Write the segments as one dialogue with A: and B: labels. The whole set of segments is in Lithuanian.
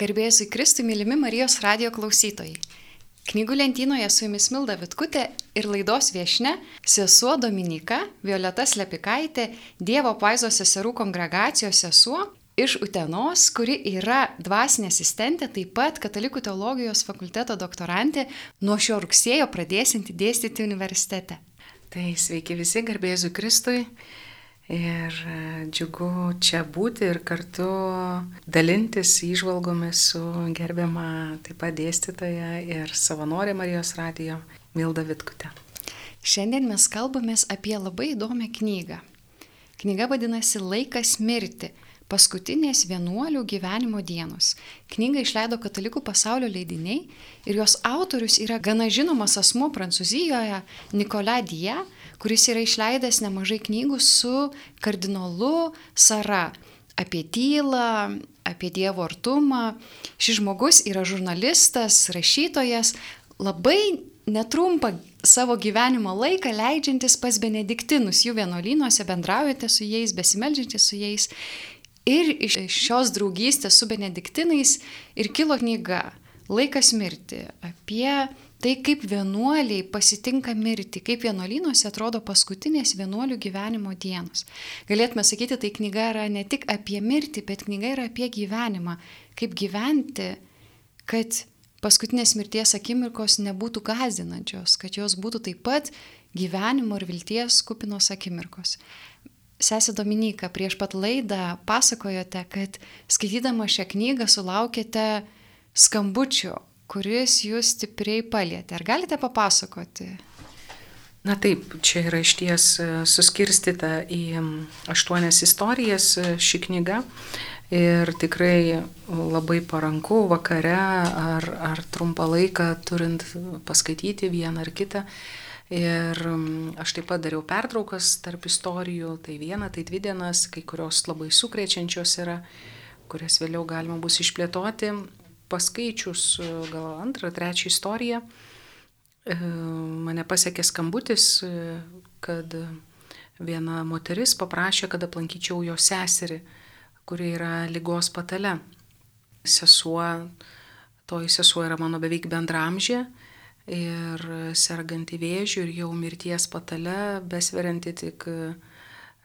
A: Garbėzui Kristui, mylimi Marijos radio klausytojai. Knygų lentynoje su jumis Milda Vitkutė ir laidos viešne sesuo Dominika, Violeta Slepikaitė, Dievo Paizo seserų kongregacijos sesuo iš Utenos, kuri yra dvasinė asistentė, taip pat Katalikų teologijos fakulteto doktorantė, nuo šio rugsėjo pradėsinti dėstyti universitete.
B: Tai sveiki visi, garbėsiu Kristui. Ir e, džiugu čia būti ir kartu dalintis įžvalgomis su gerbiama taip pat dėstytoja ir savanorė Marijos radijo Milda Vitkute.
A: Šiandien mes kalbamės apie labai įdomią knygą. Knyga vadinasi Laikas mirti paskutinės vienuolių gyvenimo dienos. Knygą išleido Katalikų pasaulio leidiniai ir jos autorius yra gana žinomas asmo Prancūzijoje, Nikola Dija, kuris yra išleidęs nemažai knygų su kardinolu Sara apie tylą, apie Dievo artumą. Šis žmogus yra žurnalistas, rašytojas, labai netrumpą savo gyvenimo laiką leidžiantis pas benediktinus, jų vienuolynuose bendraujate su jais, besimeldžiantis su jais. Ir iš šios draugystės su benediktinais ir kilo knyga Laikas mirti apie Tai kaip vienuoliai pasitinka mirti, kaip vienuolynuose atrodo paskutinės vienuolių gyvenimo dienos. Galėtume sakyti, tai knyga yra ne tik apie mirtį, bet knyga yra apie gyvenimą, kaip gyventi, kad paskutinės mirties akimirkos nebūtų gazdinančios, kad jos būtų taip pat gyvenimo ir vilties kupinos akimirkos. Sesė Dominika, prieš pat laidą pasakojote, kad skaitydama šią knygą sulaukėte skambučio kuris jūs stipriai palėtė. Ar galite papasakoti?
B: Na taip, čia yra iš ties e, suskirstyta į aštuonias istorijas e, ši knyga ir tikrai labai paranku vakare ar, ar trumpą laiką turint paskaityti vieną ar kitą. Ir aš taip pat dariau pertraukas tarp istorijų, tai viena, tai dvi dienas, kai kurios labai sukrečiančios yra, kurias vėliau galima bus išplėtoti paskaičius e, gal antrą, trečią istoriją, e, mane pasiekė skambutis, e, kad viena moteris paprašė, kad aplankyčiau jo seserį, kuri yra lygos patale. Sesuo, toji sesuo yra mano beveik bendramžė ir serganti vėžių ir jau mirties patale, besverianti tik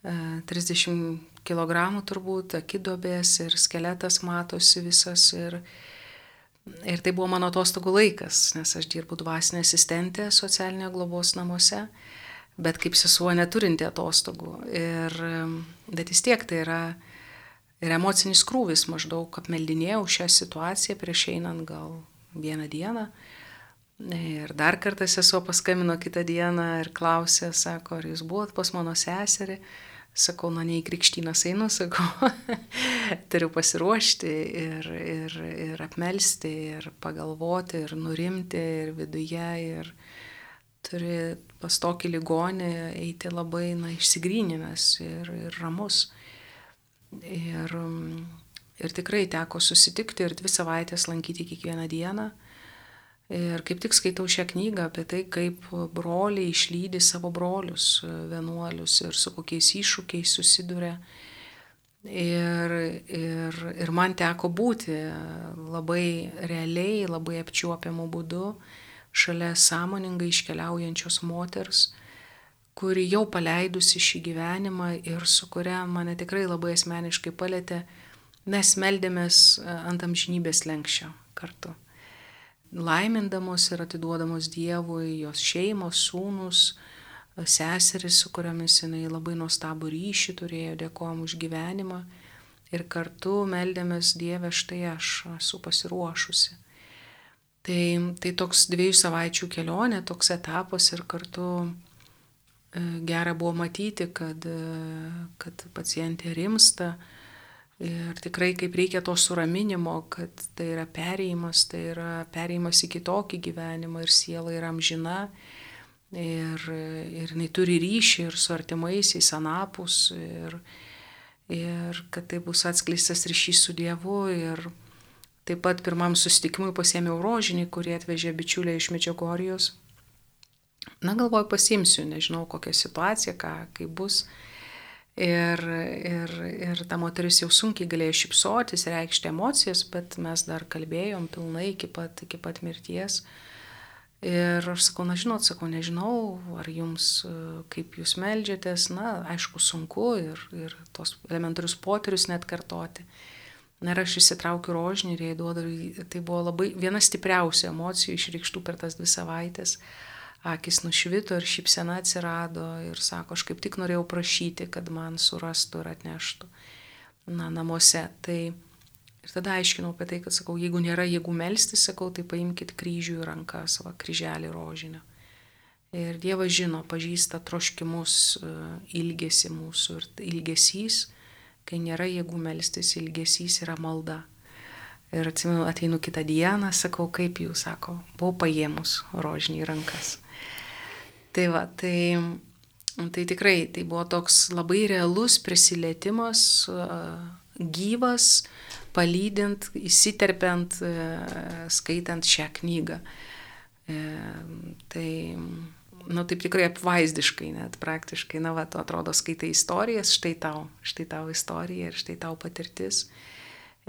B: 30 kg turbūt, akidobės ir skeletas matosi visas ir, Ir tai buvo mano atostogų laikas, nes aš dirbu dvasinė asistentė socialinėje globos namuose, bet kaip sesuo neturinti atostogų. Ir, bet vis tiek tai yra ir emocinis krūvis, maždaug apmeldinėjau šią situaciją prieš einant gal vieną dieną. Ir dar kartą sesuo paskambino kitą dieną ir klausė, sako, ar jūs buvot pas mano seserį. Sakau, na, ne į krikštynas einu, sakau, turiu pasiruošti ir, ir, ir apmelsti, ir pagalvoti, ir nurimti, ir viduje, ir turi pas tokį ligonį eiti labai, na, išsigryninęs ir, ir ramus. Ir, ir tikrai teko susitikti ir dvi savaitės lankyti kiekvieną dieną Ir kaip tik skaitau šią knygą apie tai, kaip broliai išlydi savo brolius vienuolius ir su kokiais iššūkiais susiduria. Ir, ir, ir man teko būti labai realiai, labai apčiuopiamų būdų šalia sąmoningai iškeliaujančios moters, kuri jau paleidusi šį gyvenimą ir su kuria mane tikrai labai asmeniškai palėtė, mes meldėmės ant amžinybės lenkščio kartu laimindamos ir atiduodamos Dievui jos šeimos, sūnus, seseris, su kuriomis jinai labai nuostabų ryšį turėjo, dėkojom už gyvenimą ir kartu meldėmės Dievę, štai aš esu pasiruošusi. Tai, tai toks dviejų savaičių kelionė, toks etapas ir kartu e, gera buvo matyti, kad, e, kad pacientė rimsta, Ir tikrai kaip reikia to suraminimo, kad tai yra perėjimas, tai yra perėjimas į kitokį gyvenimą ir siela yra amžina. Ir, ir jinai turi ryšį ir su artimaisiais anapus. Ir, ir kad tai bus atskleistas ryšys su Dievu. Ir taip pat pirmam susitikimui pasėmiau rožinį, kurį atvežė bičiulė iš Medžiagorijos. Na, galvoju, pasimsiu, nežinau kokia situacija, ką, kaip bus. Ir, ir, ir ta moteris jau sunkiai galėjo šipsotis, reikšti emocijas, bet mes dar kalbėjom pilnai iki pat, iki pat mirties. Ir aš sakau, na žinot, sakau, nežinau, ar jums, kaip jūs melžiatės, na, aišku, sunku ir, ir tos elementarius potyrius net kartoti. Na ir aš įsitraukiu rožinį ir jai duodu, tai buvo labai viena stipriausių emocijų išreikštų per tas dvi savaitės akis nušvito ir šypsena atsirado ir sako, aš kaip tik norėjau prašyti, kad man surastų ir atneštų na, namuose. Tai ir tada aiškinau apie tai, kad sakau, jeigu nėra jėgų melstis, sakau, tai paimkite kryžių į rankas, va, kryželį rožinio. Ir Dievas žino, pažįsta troškimus, e, ilgesi mūsų ir ilgesys, kai nėra jėgų melstis, ilgesys yra malda. Ir atsimenu, ateinu kitą dieną, sakau, kaip jūs, sako, buvau paėmus rožinį rankas. Tai va, tai, tai tikrai tai buvo toks labai realus prisilietimas, gyvas, palydint, įsiterpiant, skaitant šią knygą. E, tai, nu, taip tikrai apvaizdiškai, net praktiškai, na, va, tu atrodo skaitai istorijas, štai tau, štai tau istorija ir štai tau patirtis.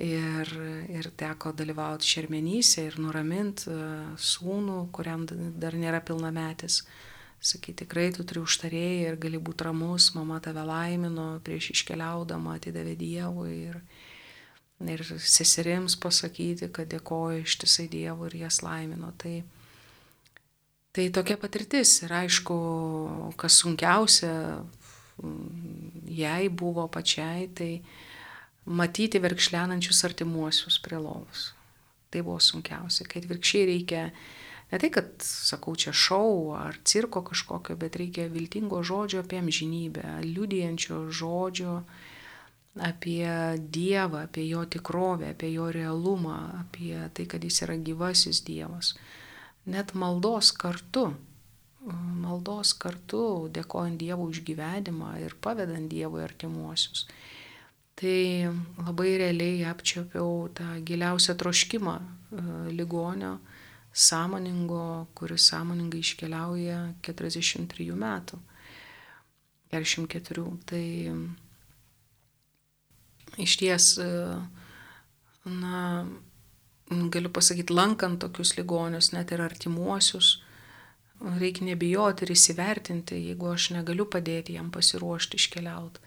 B: Ir, ir teko dalyvauti šermenyse ir nuraminti sūnų, kuriam dar nėra pilnametis. metis sakyti, tikrai tu turi užtarėjai ir gali būti ramus, mama tave laimino prieš iškeliaudama, atidavė Dievui ir, ir seserims pasakyti, kad dėkoju ištisai Dievui ir jas laimino. Tai, tai tokia patirtis ir aišku, kas sunkiausia jai buvo pačiai, tai matyti verkšlenančius artimuosius prie lovos. Tai buvo sunkiausia, kai virkščiai reikia Ne tai, kad sakau čia šau ar cirko kažkokio, bet reikia viltingo žodžio apie amžinybę, liudijančio žodžio apie Dievą, apie jo tikrovę, apie jo realumą, apie tai, kad jis yra gyvasis Dievas. Net maldos kartu, maldos kartu, dėkojant Dievui už gyvenimą ir pavedant Dievui artimuosius. Tai labai realiai apčiopiau tą giliausią troškimą e, ligonio sąmoningo, kuris sąmoningai iškeliauja 43 metų. 44. Tai iš ties, na, galiu pasakyti, lankant tokius ligonius, net ir artimuosius, reikia nebijoti ir įsivertinti, jeigu aš negaliu padėti jam pasiruošti iškeliauti.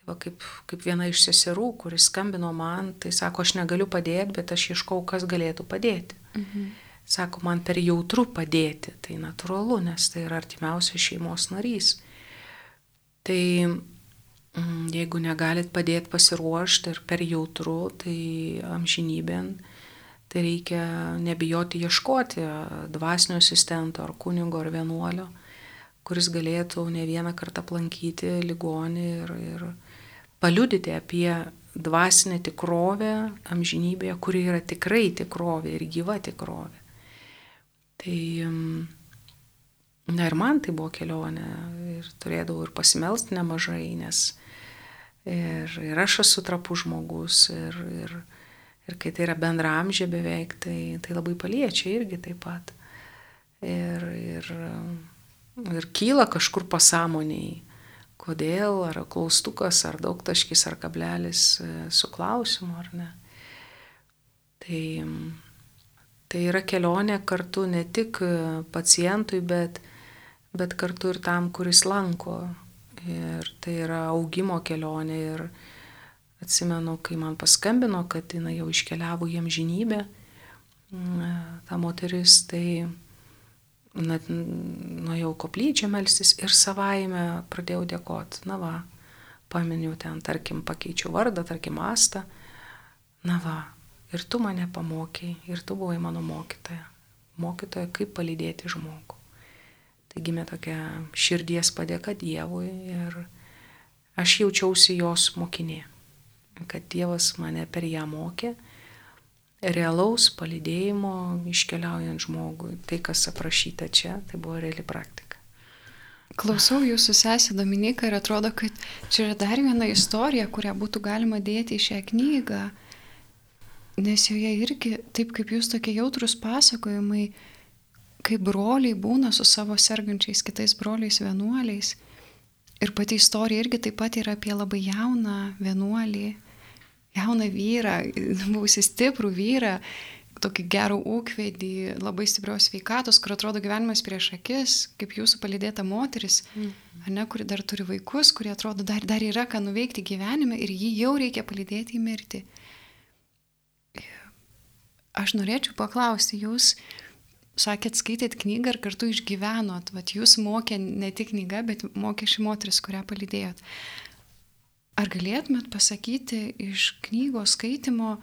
B: Tai va kaip, kaip viena iš seserų, kuris skambino man, tai sako, aš negaliu padėti, bet aš ieškau, kas galėtų padėti. Mhm. Sako, man per jautru padėti, tai natūralu, nes tai yra artimiausias šeimos narys. Tai mm, jeigu negalit padėti pasiruošti ir per jautru, tai amžinybėn, tai reikia nebijoti ieškoti dvasinio asistento ar kunigo ar vienuolio, kuris galėtų ne vieną kartą aplankyti ligonį ir, ir paliudyti apie dvasinę tikrovę amžinybėje, kuri yra tikrai tikrovė ir gyva tikrovė. Tai, na ir man tai buvo kelionė ir turėdavau ir pasimelsti nemažai, nes ir, ir aš esu trapų žmogus ir, ir, ir kai tai yra bendra amžė beveik, tai, tai labai paliečia irgi taip pat. Ir, ir, ir kyla kažkur pasąmoniai, kodėl, ar klaustukas, ar daug taškis, ar kablelis e, su klausimu, ar ne. Tai Tai yra kelionė kartu ne tik pacientui, bet, bet kartu ir tam, kuris lanko. Ir tai yra augimo kelionė. Ir atsimenu, kai man paskambino, kad jinai jau iškeliavo jiem žinybę, ta moteris, tai net nuėjau koplyčią melstis ir savaime pradėjau dėkoti. Na va, paminiu ten, tarkim, pakeičiau vardą, tarkim, astą. Na va, Ir tu mane pamokiai, ir tu buvai mano mokytoja. Mokytoja, kaip palydėti žmogų. Tai gimė tokia širdies padėka Dievui ir aš jaučiausi jos mokinė. Kad Dievas mane per ją mokė realaus palydėjimo iškeliaujant žmogui. Tai, kas aprašyta čia, tai buvo reali praktika.
A: Klausau jūsų sesė Dominika ir atrodo, kad čia yra dar viena istorija, kurią būtų galima dėti į šią knygą nes joje irgi, taip kaip jūs tokie jautrus pasakojimai, kaip broliai būna su savo sergančiais kitais broliais vienuoliais. Ir pati istorija irgi taip pat yra apie labai jauną vienuolį, jauną vyrą, buvusi stiprų vyrą, tokį gerą ūkvedį, labai stiprios veikatos, kur atrodo gyvenimas prieš akis, kaip jūsų palidėta moteris, mm. ne, kuri dar turi vaikus, kurie atrodo dar, dar yra ką nuveikti gyvenime ir jį jau reikia palidėti į mirtį. Aš norėčiau paklausti, jūs sakėt, skaitėt knygą ir kartu išgyvenot, vat jūs mokė ne tik knyga, bet mokė ši moteris, kurią palidėjot. Ar galėtumėt pasakyti iš knygos skaitimo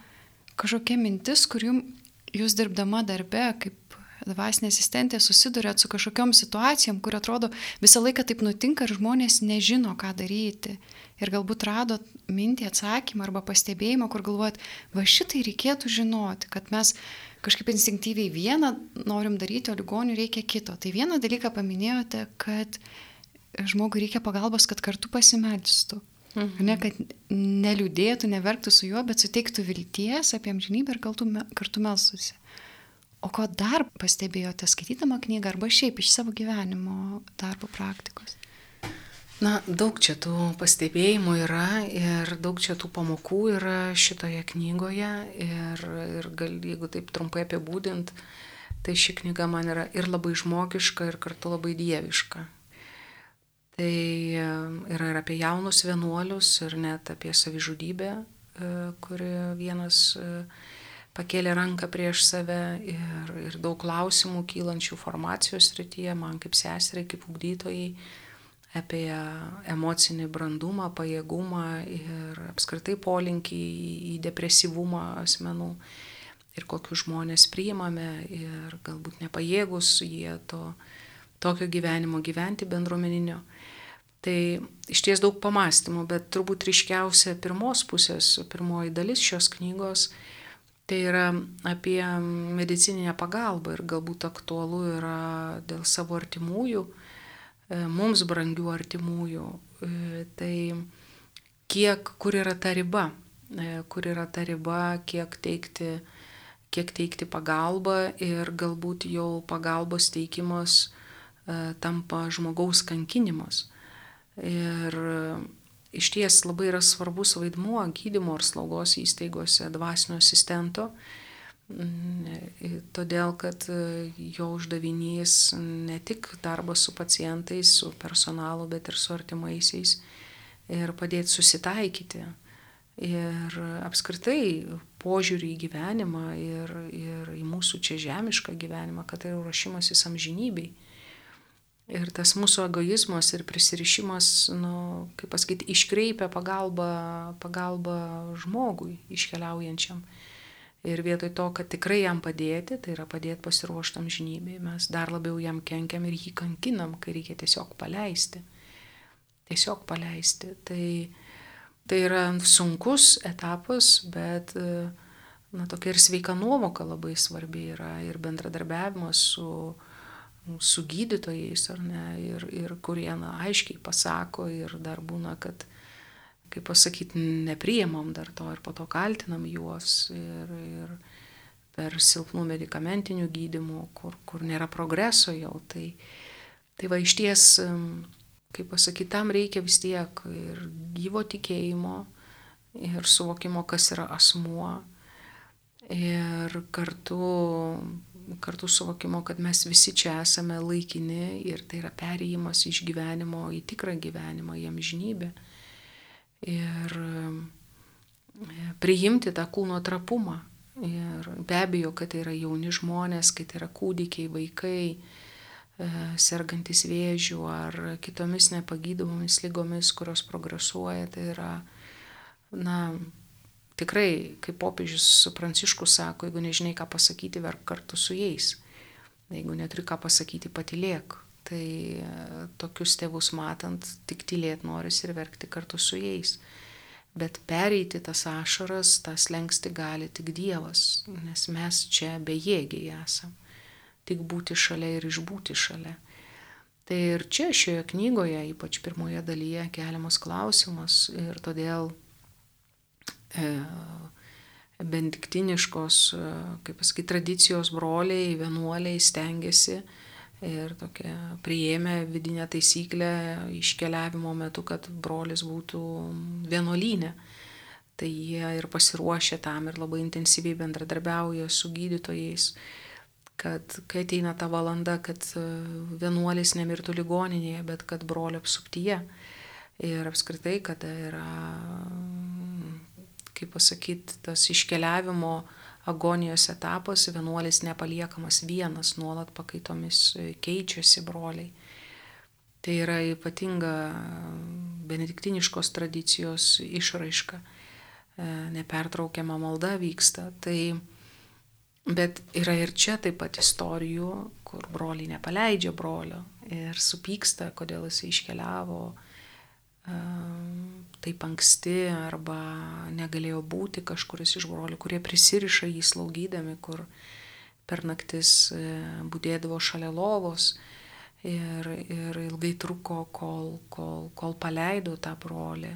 A: kažkokia mintis, kur jums jūs dirbdama darbe kaip dvasinė asistentė susidurėt su kažkokiam situacijom, kur atrodo visą laiką taip nutinka ir žmonės nežino, ką daryti. Ir galbūt radot mintį atsakymą arba pastebėjimą, kur galvojat, va šitai reikėtų žinoti, kad mes kažkaip instinktyviai vieną norim daryti, o ligonių reikia kito. Tai vieną dalyką paminėjote, kad žmogui reikia pagalbos, kad kartu pasimelstų. Mhm. Ne, kad neliūdėtų, neverktų su juo, bet suteiktų vilties apie amžinybę ir kartu, kartu melstusi. O ko dar pastebėjote skaitydama knygą arba šiaip iš savo gyvenimo darbo praktikos?
B: Na, daug čia tų pastebėjimų yra ir daug čia tų pamokų yra šitoje knygoje. Ir, ir gal, jeigu taip trumpai apibūdint, tai ši knyga man yra ir labai žmogiška, ir kartu labai dieviška. Tai e, yra ir apie jaunus vienuolius, ir net apie savižudybę, e, kuri vienas e, pakėlė ranką prieš save. Ir, ir daug klausimų kylančių formacijos srityje, man kaip seseriai, kaip ugdytojai apie emocinį brandumą, pajėgumą ir apskritai polinkį į depresyvumą asmenų ir kokius žmonės priimame ir galbūt nepajėgus jie to tokio gyvenimo gyventi bendruomeninio. Tai iš ties daug pamastymų, bet turbūt ryškiausia pirmos pusės, pirmoji dalis šios knygos, tai yra apie medicininę pagalbą ir galbūt aktualu yra dėl savo artimųjų, mums brangių artimųjų. E, tai kiek, kur yra ta riba, e, kur yra ta riba, kiek teikti, kiek teikti pagalbą ir galbūt jau pagalbos teikimas tampa žmogaus kankinimas. Ir iš ties labai yra svarbus vaidmuo gydymo ar slaugos įstaigose dvasinio asistento, todėl, kad e, jo uždavinys ne tik darbas su pacientais, su personalu, bet ir su artimaisiais ir padėti susitaikyti. Ir apskritai požiūrį į gyvenimą ir, ir į mūsų čia žemišką gyvenimą, kad tai ruošimasis amžinybei. Ir tas mūsų egoizmas ir prisirišimas, nu, kaip pasakyti, iškreipia pagalbą, pagalbą žmogui iškeliaujančiam. Ir vietoj to, kad tikrai jam padėti, tai yra padėti pasiruoštam žinybėje, mes dar labiau jam kenkiam ir jį kankinam, kai reikia tiesiog paleisti. Tiesiog paleisti. Tai, tai yra sunkus etapas, bet na, tokia ir sveika nuovoka labai svarbi yra ir bendradarbiavimas su, su gydytojais, ar ne, ir, ir kurie na, aiškiai pasako ir dar būna, kad kaip pasakyti, nepriemam dar to ir po to kaltinam juos ir, ir per silpnų medicamentinių gydimų, kur, kur nėra progreso jau. Tai, tai va iš ties, kaip pasakyti, tam reikia vis tiek ir gyvo tikėjimo, ir suvokimo, kas yra asmuo, ir kartu, kartu suvokimo, kad mes visi čia esame laikini ir tai yra perėjimas iš gyvenimo į tikrą gyvenimą, į amžinybę ir e, priimti tą kūno trapumą. Ir be abejo, kad tai yra jauni žmonės, kai tai yra kūdikiai, vaikai, e, sergantis vėžių ar kitomis nepagydomomis lygomis, kurios progresuoja, tai yra, na, tikrai, kaip popiežius Pranciškus sako, jeigu nežinai, ką pasakyti, verk kartu su jais. Jeigu neturi ką pasakyti, patilėk. Tai e, tokius tėvus matant, tik tylėt noris ir verkti kartu su jais. Bet pereiti tas ašaras, tas lengsti gali tik Dievas, nes mes čia bejėgiai esam. Tik būti šalia ir išbūti šalia. Tai ir čia šioje knygoje, ypač pirmoje dalyje, keliamas klausimas ir todėl e, bendiktiniškos, e, kaip pasakyti, tradicijos broliai, vienuoliai stengiasi ir tokia priėmė vidinę taisyklę iškeliavimo metu, kad brolis būtų vienuolynė. Tai jie ir pasiruošė tam ir labai intensyviai bendradarbiauja su gydytojais, kad kai ateina ta valanda, kad vienuolis nemirtų ligoninėje, bet kad brolio apsuptyje. Ir apskritai, kada yra, kaip pasakyti, tas iškeliavimo agonijos etapas, vienuolis nepaliekamas vienas, nuolat pakaitomis keičiasi broliai. Tai yra ypatinga benediktiniškos tradicijos išraiška, e, nepertraukiama malda vyksta. Tai, bet yra ir čia taip pat istorijų, kur broliai nepaleidžia brolio ir supyksta, kodėl jis iškeliavo taip anksti arba negalėjo būti kažkuris iš brolių, kurie prisiriša jį slaugydami, kur per naktis e, būdėdavo šalia lovos ir, ir ilgai truko, kol, kol, kol paleido tą brolį.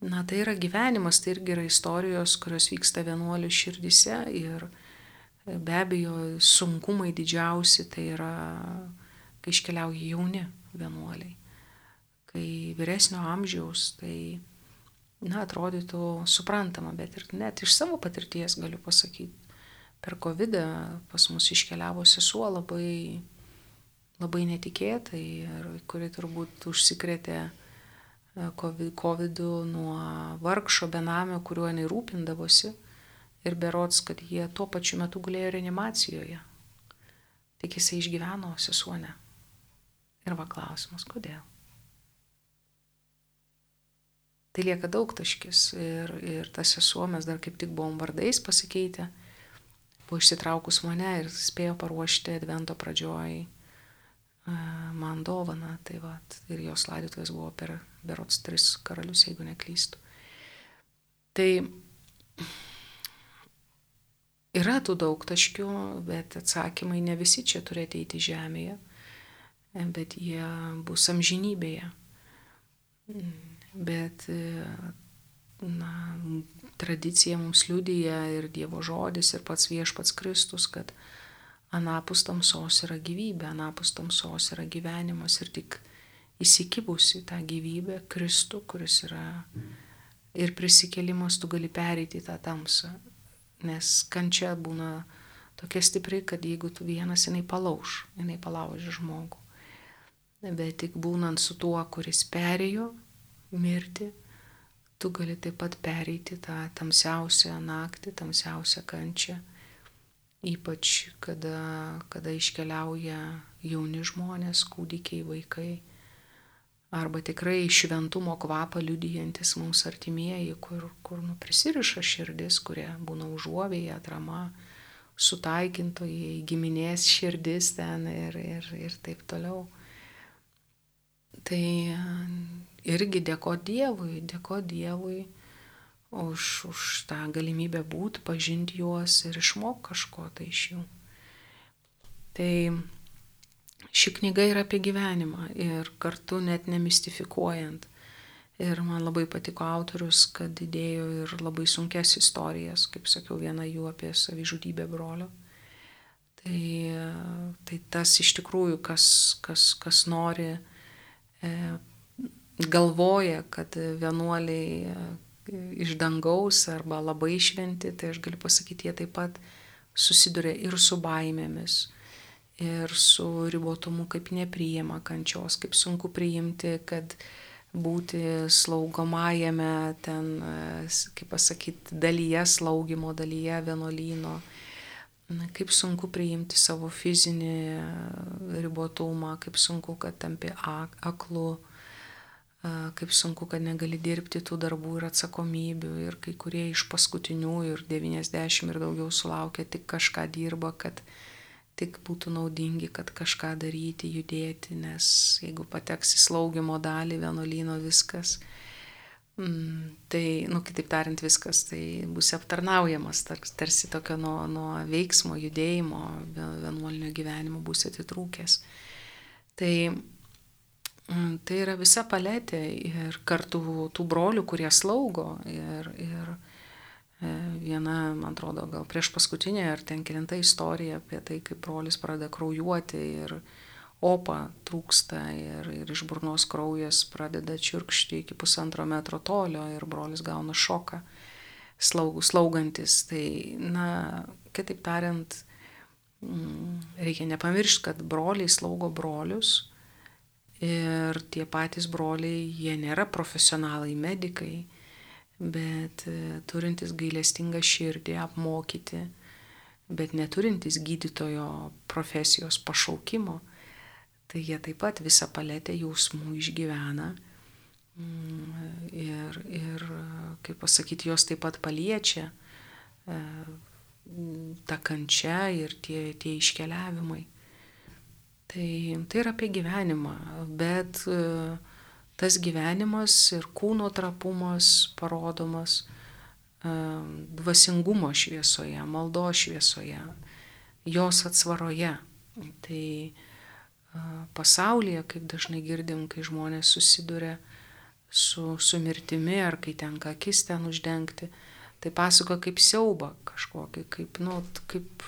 B: Na tai yra gyvenimas, tai irgi yra istorijos, kurios vyksta vienuolių širdise ir e, be abejo sunkumai didžiausi tai yra, kai iškeliauja jauni vienuoliai kai vyresnio amžiaus, tai, na, atrodytų suprantama, bet ir net iš savo patirties galiu pasakyti, per COVID pas mus iškeliavo sesuo labai, labai netikėtai ir kuri turbūt užsikrėtė COVID nuo vargšo benamio, kuriuo jinai rūpindavosi ir berots, kad jie tuo pačiu metu gulėjo reanimacijoje. Tik jisai išgyveno sesuonę. Ir va klausimas, kodėl? Tai lieka daug taškis ir, ir tas sesuo mes dar kaip tik buvom vardais pasikeitę, buvo išsitraukus mane ir spėjo paruošti Advento pradžioj man dovaną, tai va, ir jos laidotuvės buvo per berots tris karalius, jeigu neklystu. Tai yra tų daug taškių, bet atsakymai ne visi čia turi ateiti žemėje, bet jie bus amžinybėje. Bet na, tradicija mums liudyja ir Dievo žodis, ir pats viešpats Kristus, kad anapus tamsos yra gyvybė, anapus tamsos yra gyvenimas ir tik įsikibusi tą gyvybę Kristų, kuris yra ir prisikėlimas, tu gali pereiti tą tamsą. Nes kančia būna tokia stipri, kad jeigu tu vienas, jinai palauž, jinai palaužia žmogų. Bet tik būnant su tuo, kuris perėjo, mirti, tu gali taip pat pereiti tą tamsiausią naktį, tamsiausią kančią, ypač kada, kada iškeliauja jauni žmonės, kūdikiai, vaikai, arba tikrai šventumo kvapą liudijantis mums artimieji, kur, kur nu, prisiriša širdis, kurie būna užuovėje, atrama, sutaikintojai, giminės širdis ten ir, ir, ir taip toliau. Tai irgi dėko Dievui, dėko Dievui už, už tą galimybę būti, pažinti juos ir išmokti kažko tai iš jų. Tai ši knyga yra apie gyvenimą ir kartu net nemistifikuojant. Ir man labai patiko autorius, kad įdėjo ir labai sunkes istorijas, kaip sakiau, viena jų apie savižudybę brolio. Tai, tai tas iš tikrųjų, kas, kas, kas nori e, galvoja, kad vienuoliai e, iš dangaus arba labai šventi, tai aš galiu pasakyti, jie taip pat susiduria ir su baimėmis, ir su ribotumu, kaip nepriima kančios, kaip sunku priimti, kad būti slaugomajame ten, e, kaip pasakyti, dalyje, slaugimo dalyje vienuolyno, kaip sunku priimti savo fizinį ribotumą, kaip sunku, kad tampi aklu kaip sunku, kad negali dirbti tų darbų ir atsakomybių ir kai kurie iš paskutinių ir 90 ir daugiau sulaukia tik kažką dirba, kad tik būtų naudingi, kad kažką daryti, judėti, nes jeigu pateks į slaugimo dalį vienuolyno viskas, mm, tai, nu, kitaip tariant, viskas, tai bus aptarnaujamas, tarsi tokio nuo, nuo veiksmo, judėjimo, vienuolinio gyvenimo bus atitrūkęs. Tai tai yra visa paletė ir kartu tų brolių, kurie slaugo ir, ir viena, man atrodo, gal prieš paskutinė ar ten kilinta istorija apie tai, kaip brolis pradeda kraujuoti ir opa trūksta ir, ir iš burnos kraujas pradeda čirkšti iki pusantro metro tolio ir brolis gauna šoką slaugų, slaugantis. Tai, na, kitaip tariant, mm, reikia nepamiršti, kad broliai slaugo brolius ir tie patys broliai, jie nėra profesionalai, medikai bet e, turintis gailestingą širdį apmokyti, bet neturintis gydytojo profesijos pašaukimo, tai jie taip pat visą paletę jausmų išgyvena. Mm, ir, ir, kaip pasakyti, jos taip pat paliečia e, ta kančia ir tie, tie iškeliavimai. Tai, tai yra apie gyvenimą, bet uh, tas gyvenimas ir kūno trapumas parodomas dvasingumo šviesoje, maldo šviesoje, jos atsvaroje. Tai pasaulyje, kaip dažnai girdim, kai žmonės susiduria su, su mirtimi ar kai tenka akis ten uždengti, tai pasako kaip siauba kažkokį, kaip, nu, kaip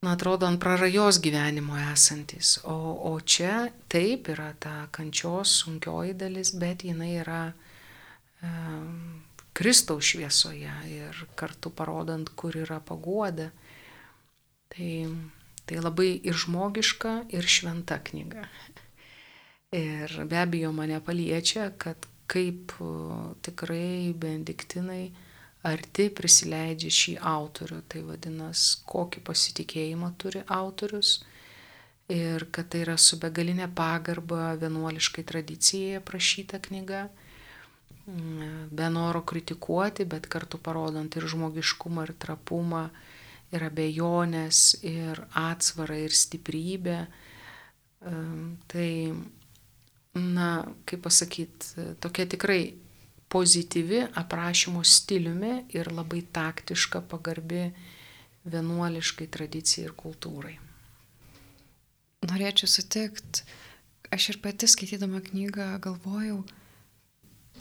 B: na, atrodo, ant prarajos gyvenimo esantis. O, o čia taip yra ta kančios sunkioji dalis, bet jinai yra e, Kristaus šviesoje ir kartu parodant, kur yra paguoda. Tai, tai labai ir žmogiška, ir šventa knyga. Ir be abejo mane paliečia, kad kaip tikrai benediktinai arti prisileidžia šį autorių. Tai vadinasi, kokį pasitikėjimą turi autorius ir kad tai yra su begalinė pagarba vienuoliškai tradicijai aprašyta knyga, mm, be noro kritikuoti, bet kartu parodant ir žmogiškumą, ir trapumą, ir abejonės, ir atsvarą, ir stiprybę. Tai, na, kaip pasakyti, tokia tikrai pozityvi aprašymo stiliumi ir labai taktiška, pagarbi vienuoliškai tradicijai ir kultūrai.
A: Norėčiau sutikti, aš ir pati skaitydama knygą galvojau,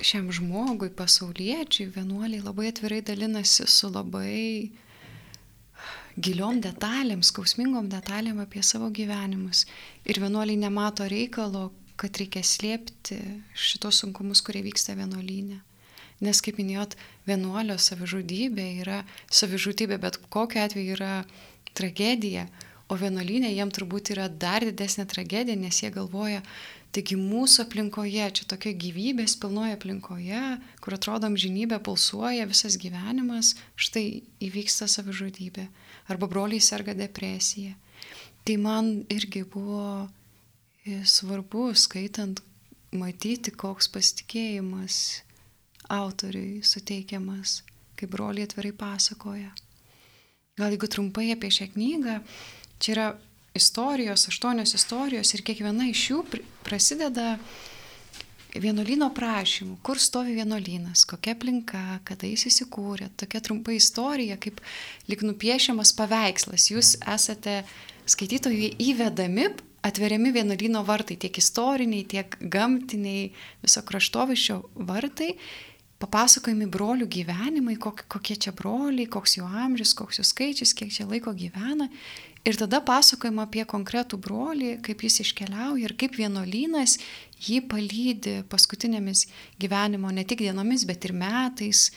A: šiam žmogui, pasauliečiai, vienuoliai labai atvirai dalinasi su labai giliom detalėm, skausmingom detalėm apie savo gyvenimus. Ir vienuoliai nemato reikalo, kad reikia slėpti šitos sunkumus, kurie vyksta vienuolynė. Nes, kaip minėjot, vienuolio savižudybė yra savižudybė, bet kokiu atveju yra tragedija, o vienuolynė jiem turbūt yra dar didesnė tragedija, nes jie galvoja, taigi mūsų aplinkoje, čia tokia gyvybės pilnoje aplinkoje, kur atrodom žinybė pulsuoja visas gyvenimas, štai įvyksta savižudybė. Arba broliai serga depresija. Tai man irgi buvo svarbu, skaitant, matyti, koks pasitikėjimas autoriui suteikiamas, kaip broliai atvirai pasakoja. Gal jeigu trumpai apie šią knygą, čia yra istorijos, aštuonios istorijos ir kiekviena iš jų prasideda vienuolino prašymų, kur stovi vienuolynas, kokia aplinka, kada jis įsikūrė. Tokia trumpa istorija, kaip lik nupiešiamas paveikslas. Jūs esate skaitytojai įvedami atveriami vienuolino vartai, tiek istoriniai, tiek gamtiniai, viso kraštovaiščio vartai, papasakojami brolių gyvenimai, kokie čia broliai, koks jų amžius, koks jų skaičius, kiek čia laiko gyvena. Ir tada pasakojama apie konkretų brolį, kaip jis iškeliauja ir kaip vienuolynas jį palydi paskutinėmis gyvenimo ne tik dienomis, bet ir metais,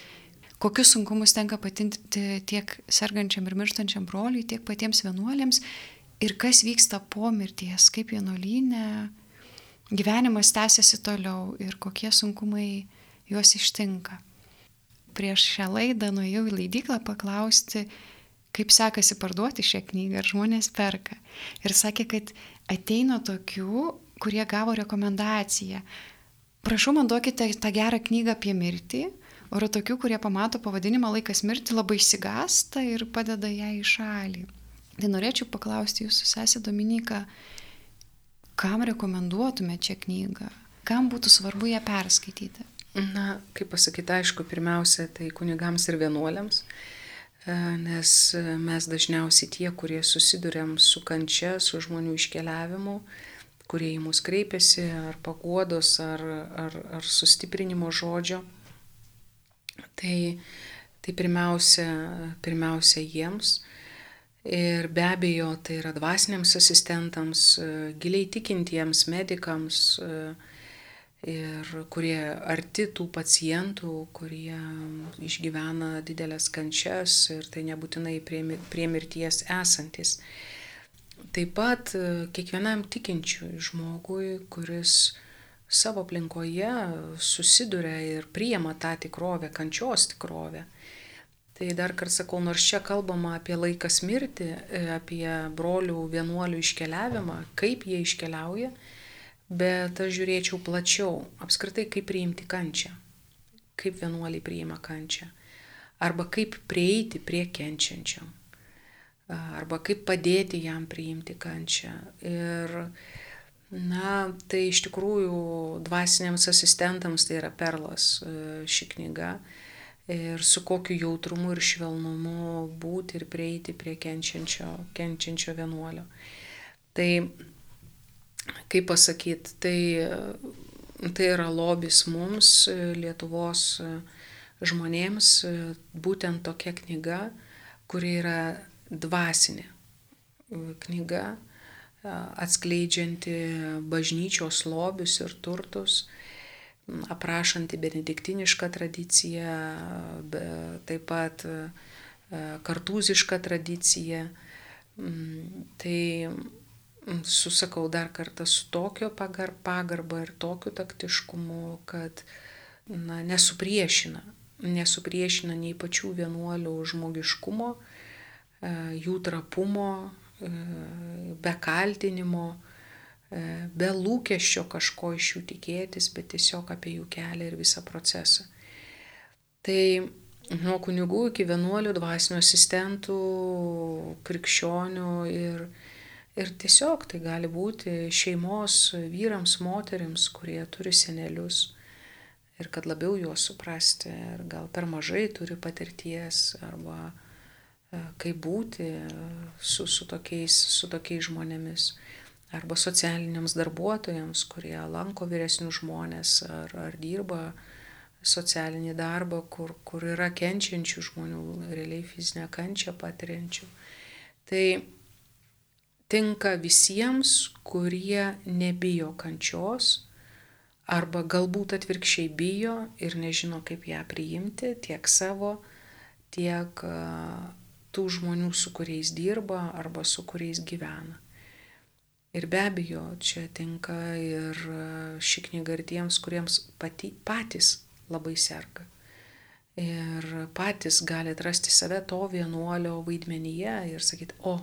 A: kokius sunkumus tenka patinti tiek sergančiam ir mirštančiam broliui, tiek patiems vienuolėms ir kas vyksta po mirties, kaip vienuolynė gyvenimas tęsiasi toliau ir kokie sunkumai juos ištinka. Prieš šią laidą nuėjau į leidyklą paklausti, kaip sekasi parduoti šią knygą, ar žmonės perka. Ir sakė, kad ateina tokių, kurie gavo rekomendaciją. Prašau, man duokite tą gerą knygą apie mirtį, o yra tokių, kurie pamato pavadinimą laikas mirti, labai įsigasta ir padeda ją į šalį. Tai norėčiau paklausti jūsų sesę Dominiką, kam rekomenduotumėte šią knygą, kam būtų svarbu ją perskaityti?
B: Na, kaip pasakyti, aišku, pirmiausia, tai kunigams ir vienuoliams, e, nes mes dažniausiai tie, kurie susidurėm su kančia, su žmonių iškeliavimu, kurie į mus kreipiasi, ar paguodos, ar, ar, ar sustiprinimo žodžio, Tai, tai pirmiausia, pirmiausia jiems. Ir be abejo, tai yra dvasiniams asistentams, giliai tikintiems medikams, ir kurie arti tų pacientų, kurie išgyvena didelės kančias ir tai nebūtinai prie mirties esantis. Taip pat e, kiekvienam tikinčiui žmogui, kuris savo aplinkoje susiduria ir priema tą tikrovę, kančios tikrovę. Tai dar kartą sakau, nors čia kalbama apie laikas mirti, e, apie brolių vienuolių iškeliavimą, kaip jie iškeliauja, Bet aš žiūrėčiau plačiau, apskritai kaip priimti kančią, kaip vienuoliai priima kančią, arba kaip prieiti prie kenčiančiam, arba kaip padėti jam priimti kančią. Ir, na, tai iš tikrųjų dvasiniams asistentams tai yra perlas ši knyga ir su kokiu jautrumu ir švelnumu būti ir prieiti prie kenčiančio, kenčiančio vienuolio. Tai kaip pasakyti, tai, tai yra lobis mums, Lietuvos žmonėms, būtent tokia knyga, kuri yra dvasinė knyga, atskleidžianti bažnyčios lobius ir turtus, aprašanti benediktinišką tradiciją, taip pat kartūzišką tradiciją. Tai susakau dar kartą su tokio pagar, pagarba ir tokiu taktiškumu, kad na, nesupriešina, nesupriešina nei pačių vienuolių žmogiškumo, e, jų trapumo, e, be kaltinimo, e, be lūkesčio kažko iš jų tikėtis, bet tiesiog apie jų kelią ir visą procesą. Tai nuo kunigų iki vienuolių, dvasinių asistentų, krikščionių ir Ir tiesiog tai gali būti šeimos vyrams, moteriams, kurie turi senelius ir kad labiau juos suprasti, ir gal per mažai turi patirties, arba e, kaip būti su, su, tokiais, su tokiais žmonėmis, arba socialiniams darbuotojams, kurie lanko vyresnius žmonės ar, ar dirba socialinį darbą, kur, kur yra kenčiančių žmonių, realiai fizinę kančią patiriančių. Tai tinka visiems, kurie nebijo kančios arba galbūt atvirkščiai bijo ir nežino, kaip ją priimti tiek savo, tiek tų žmonių, su kuriais dirba arba su kuriais gyvena. Ir be abejo, čia tinka ir ši knyga ir tiems, kuriems pati, patys labai serga. Ir patys gali atrasti save to vienuolio vaidmenyje ir sakyti, o,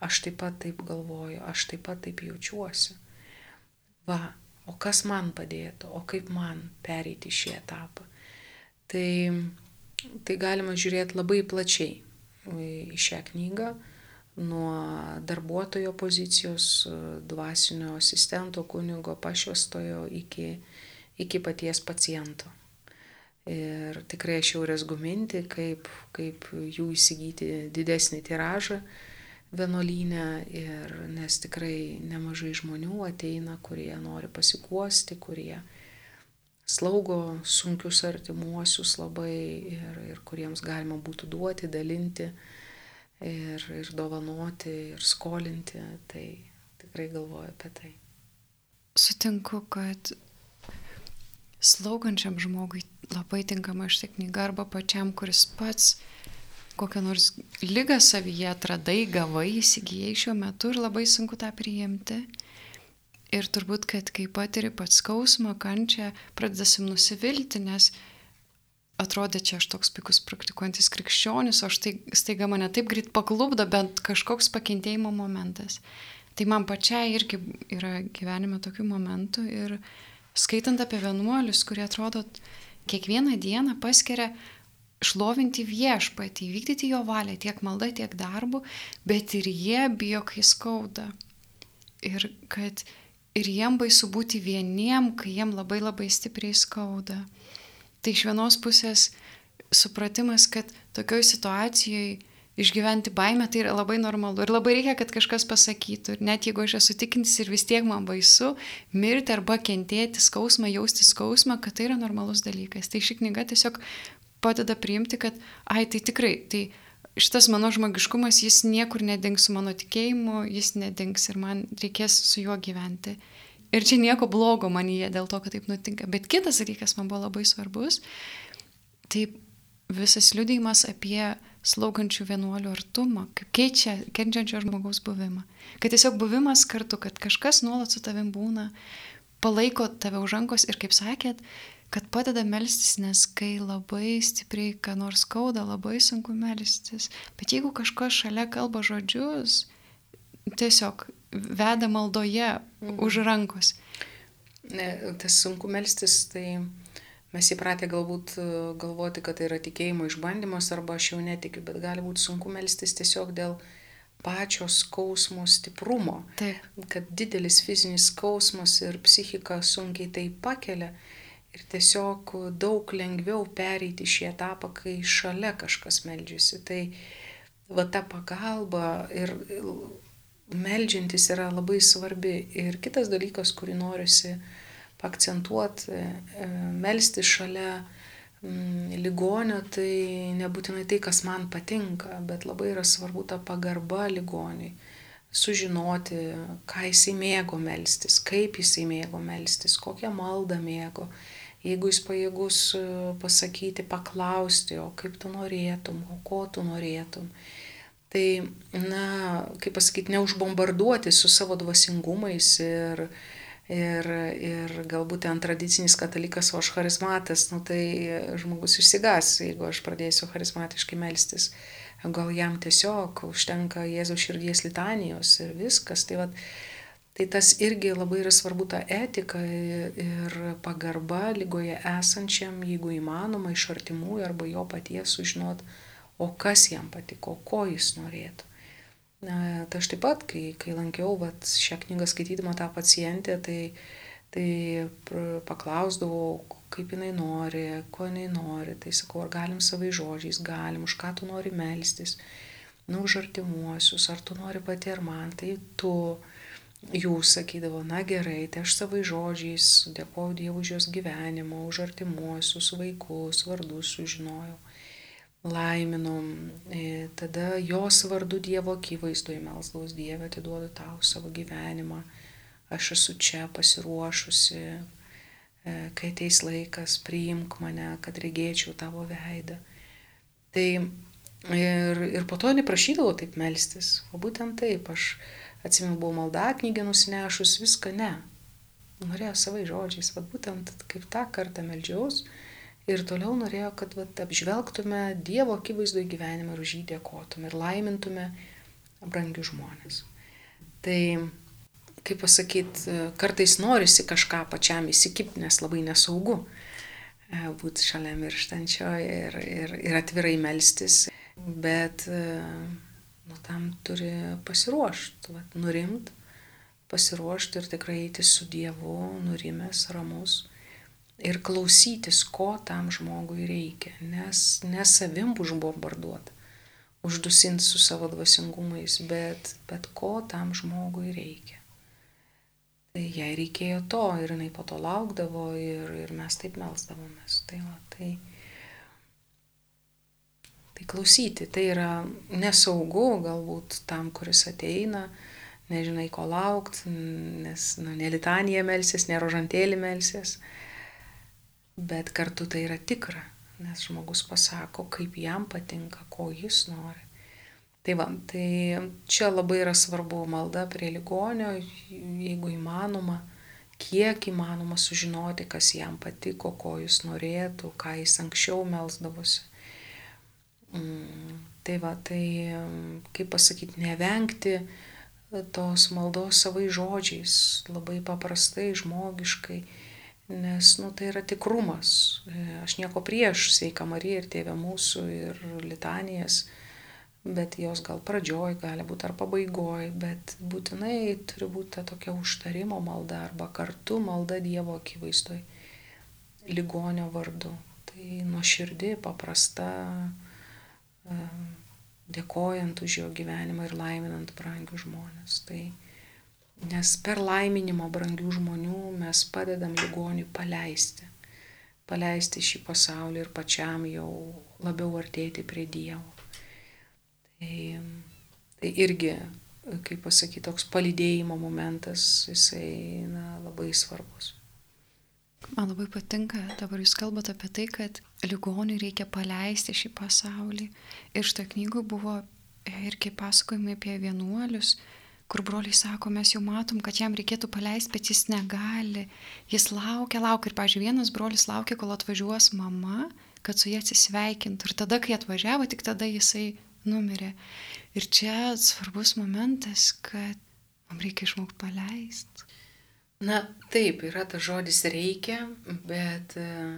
B: aš taip pat taip galvoju, aš taip pat taip jaučiuosi. Va, o kas man padėtų, o kaip man pereiti šį etapą. Tai, tai galima žiūrėti labai plačiai į šią knygą, nuo darbuotojo pozicijos, dvasinio asistento, kunigo, pašvestojo iki, iki paties paciento. Ir tikrai aš jau rezguminti, kaip, kaip jų įsigyti didesnį tiražą, vienuolynę ir nes tikrai nemažai žmonių ateina, kurie nori pasikuosti, kurie slaugo sunkius artimuosius labai ir, ir kuriems galima būtų duoti, dalinti ir, ir dovanoti ir skolinti. Tai tikrai galvoju apie tai.
A: Sutinku, kad slaugančiam žmogui labai tinkama šitą knygą arba pačiam, kuris pats kokią nors lygą savyje atradai, gavai, įsigijai šiuo metu ir labai sunku tą priimti. Ir turbūt, kad kai patiri pats skausmą, kančią, pradedasim nusivilti, nes atrodė čia aš toks pikus praktikuojantis krikščionis, o štai staiga mane taip greit paklubdo bent kažkoks pakentėjimo momentas. Tai man pačiai irgi yra gyvenime tokių momentų ir skaitant apie vienuolius, kurie atrodo kiekvieną dieną paskiria šlovinti viešpatį, vykdyti jo valią tiek malda, tiek darbu, bet ir jie bijo, kai skauda. Ir kad ir jiem baisu būti vieniem, kai jiem labai labai stipriai skauda. Tai iš vienos pusės supratimas, kad tokioj situacijoje išgyventi baimę tai yra labai normalu ir labai reikia, kad kažkas pasakytų. Ir net jeigu aš esu tikintis ir vis tiek man baisu mirti arba kentėti skausmą, jausti skausmą, kad tai yra normalus dalykas. Tai ši knyga tiesiog padeda priimti, kad, ai, tai tikrai, tai šitas mano žmogiškumas, jis niekur nedings su mano tikėjimu, jis nedings ir man reikės su juo gyventi. Ir čia nieko blogo manyje dėl to, kad taip nutinka. Bet kitas dalykas man buvo labai svarbus. Tai visas liudijimas apie slaugančių vienuolių artumą, kaip keičia kenčiančio žmogaus buvimą. Kad tiesiog buvimas kartu, kad kažkas nuolat su tavim būna, palaiko tave už rankos ir kaip sakėt, kad padeda melstis, nes kai labai stipriai, ką nors skauda, labai sunku melstis. Bet jeigu kažkas šalia kalba žodžius, tiesiog veda maldoje mhm. už rankos.
B: Ne, tas sunku melstis, tai mes įpratę galbūt e, galvoti, kad tai yra tikėjimo išbandymas arba aš jau netikiu, bet gali būti sunku melstis tiesiog dėl pačio skausmo stiprumo.
A: Taip.
B: Kad didelis fizinis skausmas ir psichika sunkiai tai pakelia ir tiesiog daug lengviau pereiti šį etapą, kai šalia kažkas meldžiasi. Tai va ta pagalba ir meldžiantis yra labai svarbi. Ir kitas dalykas, kurį noriu akcentuoti, e, melsti šalia mm, ligonio, tai nebūtinai tai, kas man patinka, bet labai yra svarbu ta pagarba ligoniui sužinoti, ką jisai mėgo melstis, kaip jisai mėgo melstis, kokią maldą mėgo jeigu jis pajėgus e, pasakyti, paklausti, o kaip tu norėtum, o ko tu norėtum. Tai, na, kaip pasakyti, neužbombarduoti su savo dvasingumais ir, ir, ir galbūt ten tradicinis katalikas, o aš charizmatas, nu, tai žmogus išsigas, jeigu aš pradėsiu charizmatiškai melstis. Gal jam tiesiog užtenka Jėzaus širdies litanijos ir viskas. Tai, vat, Tai tas irgi labai yra svarbu ta etika ir pagarba lygoje esančiam, jeigu įmanoma, iš artimųjų arba jo paties sužinot, o kas jam patiko, ko jis norėtų. Tai aš taip pat, kai, kai lankiau vat, šią knygą skaitydama tą pacientę, tai, tai paklausdavau, kaip jinai nori, ko jinai nori. Tai sakau, ar galim savai žodžiais, galim, už ką tu nori melstis, nu, už artimuosius, ar tu nori pati ar man, tai tu jūs sakydavo, na gerai, tai aš savai žodžiais dėkoju Dievui už jos gyvenimą, už artimuosius vaikus, vardus sužinojau, laiminom, e, tada jos vardu Dievo akivaizdoje melsdaus Dievę, atiduodu tau savo gyvenimą, aš esu čia pasiruošusi, e, kai ateis laikas, priimk mane, kad regėčiau tavo veidą. Tai ir, ir po to neprašydavau taip melstis, o būtent taip aš Atsimenu, buvau malda knygę nusinešus, viską ne. Norėjo savai žodžiais, vad būtent kaip tą kartą melžiaus ir toliau norėjo, kad vat, apžvelgtume Dievo akivaizdoje gyvenimą ir už jį dėkotume ir laimintume brangius žmonės. Tai, kaip pasakyti, kartais norisi kažką pačiam įsikipti, nes labai nesaugu e, būti šalia mirštančio ir, ir, ir atvirai melstis. Bet nu, tam turi pasiruošti, vat, nurimt, pasiruošti ir tikrai eiti su Dievu, nurimęs, ramus ir klausytis, ko tam žmogui reikia, nes nesavim užbombarduoti, uždusinti su savo dvasingumais, bet, bet ko tam žmogui reikia. Tai jai reikėjo to ir jinai po to laukdavo ir, ir mes taip melsdavomės. Tai, va, tai, Tai klausyti, tai yra nesaugu galbūt tam, kuris ateina, nežinai ko laukti, nes nu, ne litanija melsis, ne rožantėlį melsis, bet kartu tai yra tikra, nes žmogus pasako, kaip jam patinka, ko jis nori. Tai va, tai čia labai yra svarbu malda prie ligonio, jeigu įmanoma, kiek įmanoma sužinoti, kas jam patiko, ko jis norėtų, ką jis anksčiau melsdavosi Mm, tai va, tai kaip pasakyti, nevengti tos maldos savai žodžiais, labai paprastai, žmogiškai, nes, nu, tai yra tikrumas. Aš nieko prieš sveika Marija ir tėvė mūsų ir litanijas, bet jos gal pradžioj, gali būti ar pabaigoj, bet būtinai turi būti ta tokia užtarimo malda arba kartu malda Dievo akivaizdoj, ligonio vardu. Tai nuoširdį, paprasta, dėkojant už jo gyvenimą ir laiminant brangius žmonės. Tai, nes per laiminimo brangių žmonių mes padedam ligoniui paleisti. paleisti šį pasaulį ir pačiam jau labiau artėti prie Dievo. Tai, tai irgi, kaip pasakyti, toks palydėjimo momentas, jisai na, labai svarbus.
A: Man labai patinka, dabar jūs kalbate apie tai, kad ligoniui reikia paleisti šį pasaulį. Ir šitą knygų buvo irgi pasakojimai apie vienuolius, kur broliai sako, mes jau matom, kad jam reikėtų paleisti, bet jis negali. Jis laukia, laukia. Ir, pažiūrėjau, vienas brolis laukia, kol atvažiuos mama, kad su jie atsisveikintų. Ir tada, kai atvažiavo, tik tada jisai numirė. Ir čia svarbus momentas, kad mums reikia išmokti paleisti.
B: Na, taip, yra tas žodis reikia, bet uh,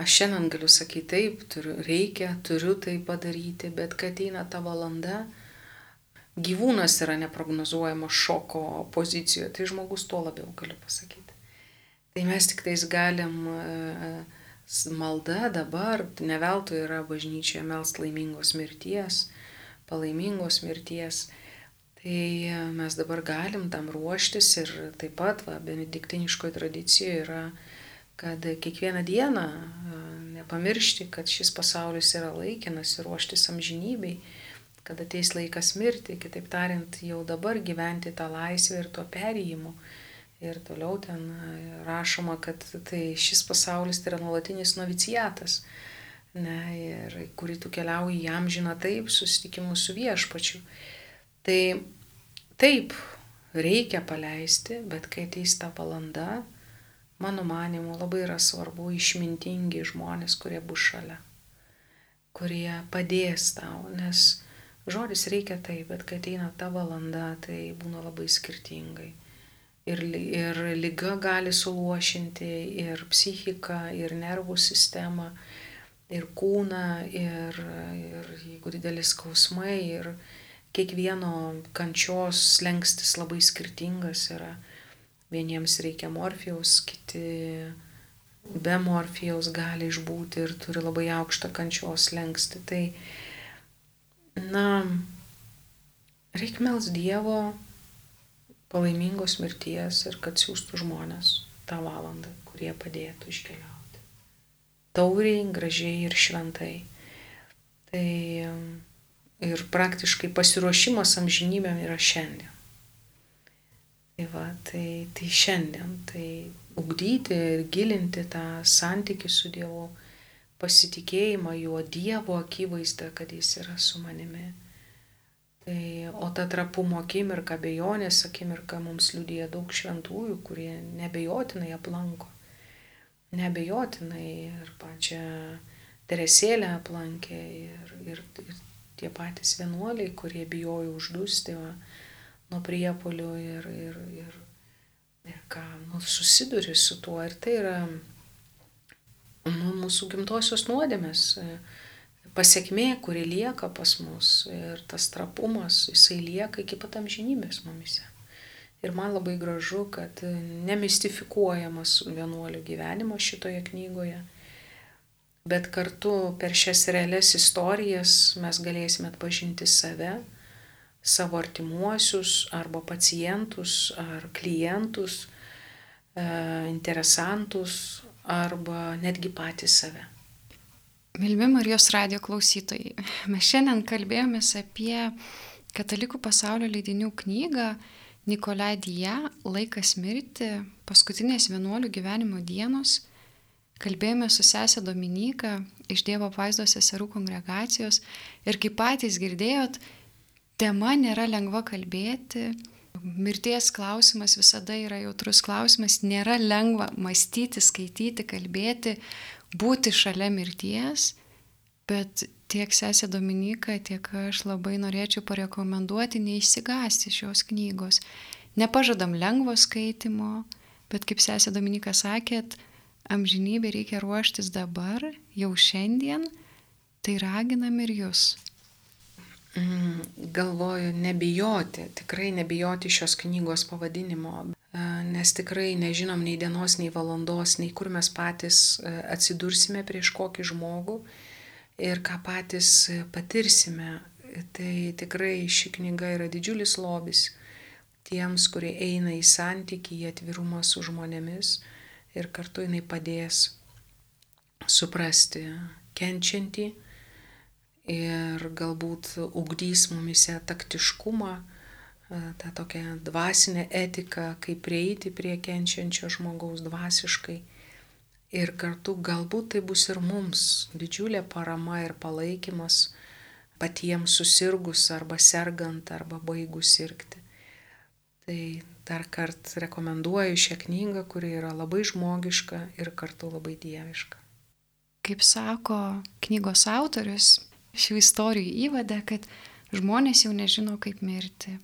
B: aš šiandien galiu sakyti taip, turiu, reikia, turiu tai padaryti, bet kai ateina ta valanda, gyvūnas yra neprognozuojamo šoko pozicijoje, tai žmogus tuo labiau galiu pasakyti. Tai mes tik tais galim e, malda dabar, ne veltui yra bažnyčioje melst laimingos mirties, palaimingos mirties. Tai e, mes dabar galim tam ruoštis ir taip pat, va, benediktiniškoje tradicijoje yra, kad kiekvieną dieną e, nepamiršti, kad šis pasaulis yra laikinas ir ruoštis amžinybei kad ateis laikas mirti, kitaip tariant, jau dabar gyventi tą laisvę ir tuo perėjimu. Ir toliau ten e, rašoma, kad tai šis pasaulis tai yra nuolatinis novicijatas, ne, ir kurį tu keliauji jam žina taip, susitikimu su viešpačiu. Tai taip, reikia paleisti, bet kai ateis ta valanda, mano manimu, labai yra svarbu išmintingi žmonės, kurie bus šalia, kurie padės tau, nes Žodis reikia taip, bet kai ateina ta valanda, tai būna labai skirtingai. Ir, ir lyga gali suluošinti ir psichiką, ir nervų sistemą, ir kūną, ir, ir jeigu didelis skausmai, ir kiekvieno kančios lengstis labai skirtingas yra. Vieniems reikia morfijaus, kiti be morfijaus gali išbūti ir turi labai aukštą kančios lengsti. Tai, Na, reikia mels Dievo palaimingos mirties ir kad siūstų žmonės tą valandą, kurie padėtų iškeliauti. Tauriai, gražiai ir šventai. Tai ir praktiškai pasiruošimas amžinybėm yra šiandien. Tai va, tai, tai šiandien, tai ugdyti ir gilinti tą santykių su Dievu pasitikėjimą juo Dievo akivaizdą, kad jis yra su manimi. Tai, o ta trapumo akimirka, bejonės akimirka mums liudija daug šventųjų, kurie nebejotinai aplanko. Nebejotinai ir pačią Teresėlę aplankė ir, ir, ir tie patys vienuoliai, kurie bijojo uždusti nuo priepolių ir, ir, ir, ir ką, nu, susiduri su tuo. Ir tai yra nu, mūsų gimtosios nuodėmės e, pasiekmė, kuri lieka pas mus ir tas trapumas, jisai lieka iki pat amžinybės mumise. Ir man labai gražu, kad nemistifikuojamas vienuolių gyvenimas šitoje knygoje, bet kartu per šias realias istorijas mes galėsime atpažinti save, savo artimuosius arba pacientus ar klientus, e, interesantus, arba netgi patys save.
A: Milmi Marijos radio klausytojai, mes šiandien kalbėjomės apie Katalikų pasaulio leidinių knygą Nikolai Dija Laikas mirti, paskutinės vienuolių gyvenimo dienos. Kalbėjome su sesė Dominika iš Dievo vaizdos seserų kongregacijos ir kaip patys girdėjot, tema nėra lengva kalbėti, Mirties klausimas visada yra jautrus klausimas, nėra lengva mąstyti, skaityti, kalbėti, būti šalia mirties, bet tiek sesė Dominika, tiek aš labai norėčiau parekomenduoti neišsigasti šios knygos. Nepažadam lengvo skaitimo, bet kaip sesė Dominika sakėt, amžinybė reikia ruoštis dabar, jau šiandien, tai raginam ir jūs.
B: Mm, galvoju nebijoti, tikrai nebijoti šios knygos pavadinimo, e, nes tikrai nežinom nei dienos, nei valandos, nei kur mes patys e, atsidursime prieš kokį žmogų ir ką patys patirsime. Tai tikrai ši knyga yra didžiulis lobis tiems, kurie eina į santykį, į atvirumą su žmonėmis ir kartu jinai padės suprasti kenčiantį ir galbūt ugdys mumise taktiškumą, e, tą tokią dvasinę etiką, kaip prieiti prie kenčiančio žmogaus dvasiškai. Ir kartu galbūt tai bus ir mums didžiulė parama ir palaikymas patiems susirgus arba sergant arba baigus sirgti. Tai dar kartą rekomenduoju šią knygą, kuri yra labai žmogiška ir kartu labai dieviška.
A: Kaip sako knygos autorius, šių istorijų įvadę, kad žmonės jau nežino, kaip mirti.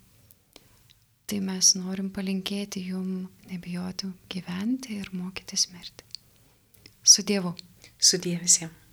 A: Tai mes norim palinkėti jum nebijoti gyventi ir mokytis mirti. Su Dievu.
B: Su Dievu visiems.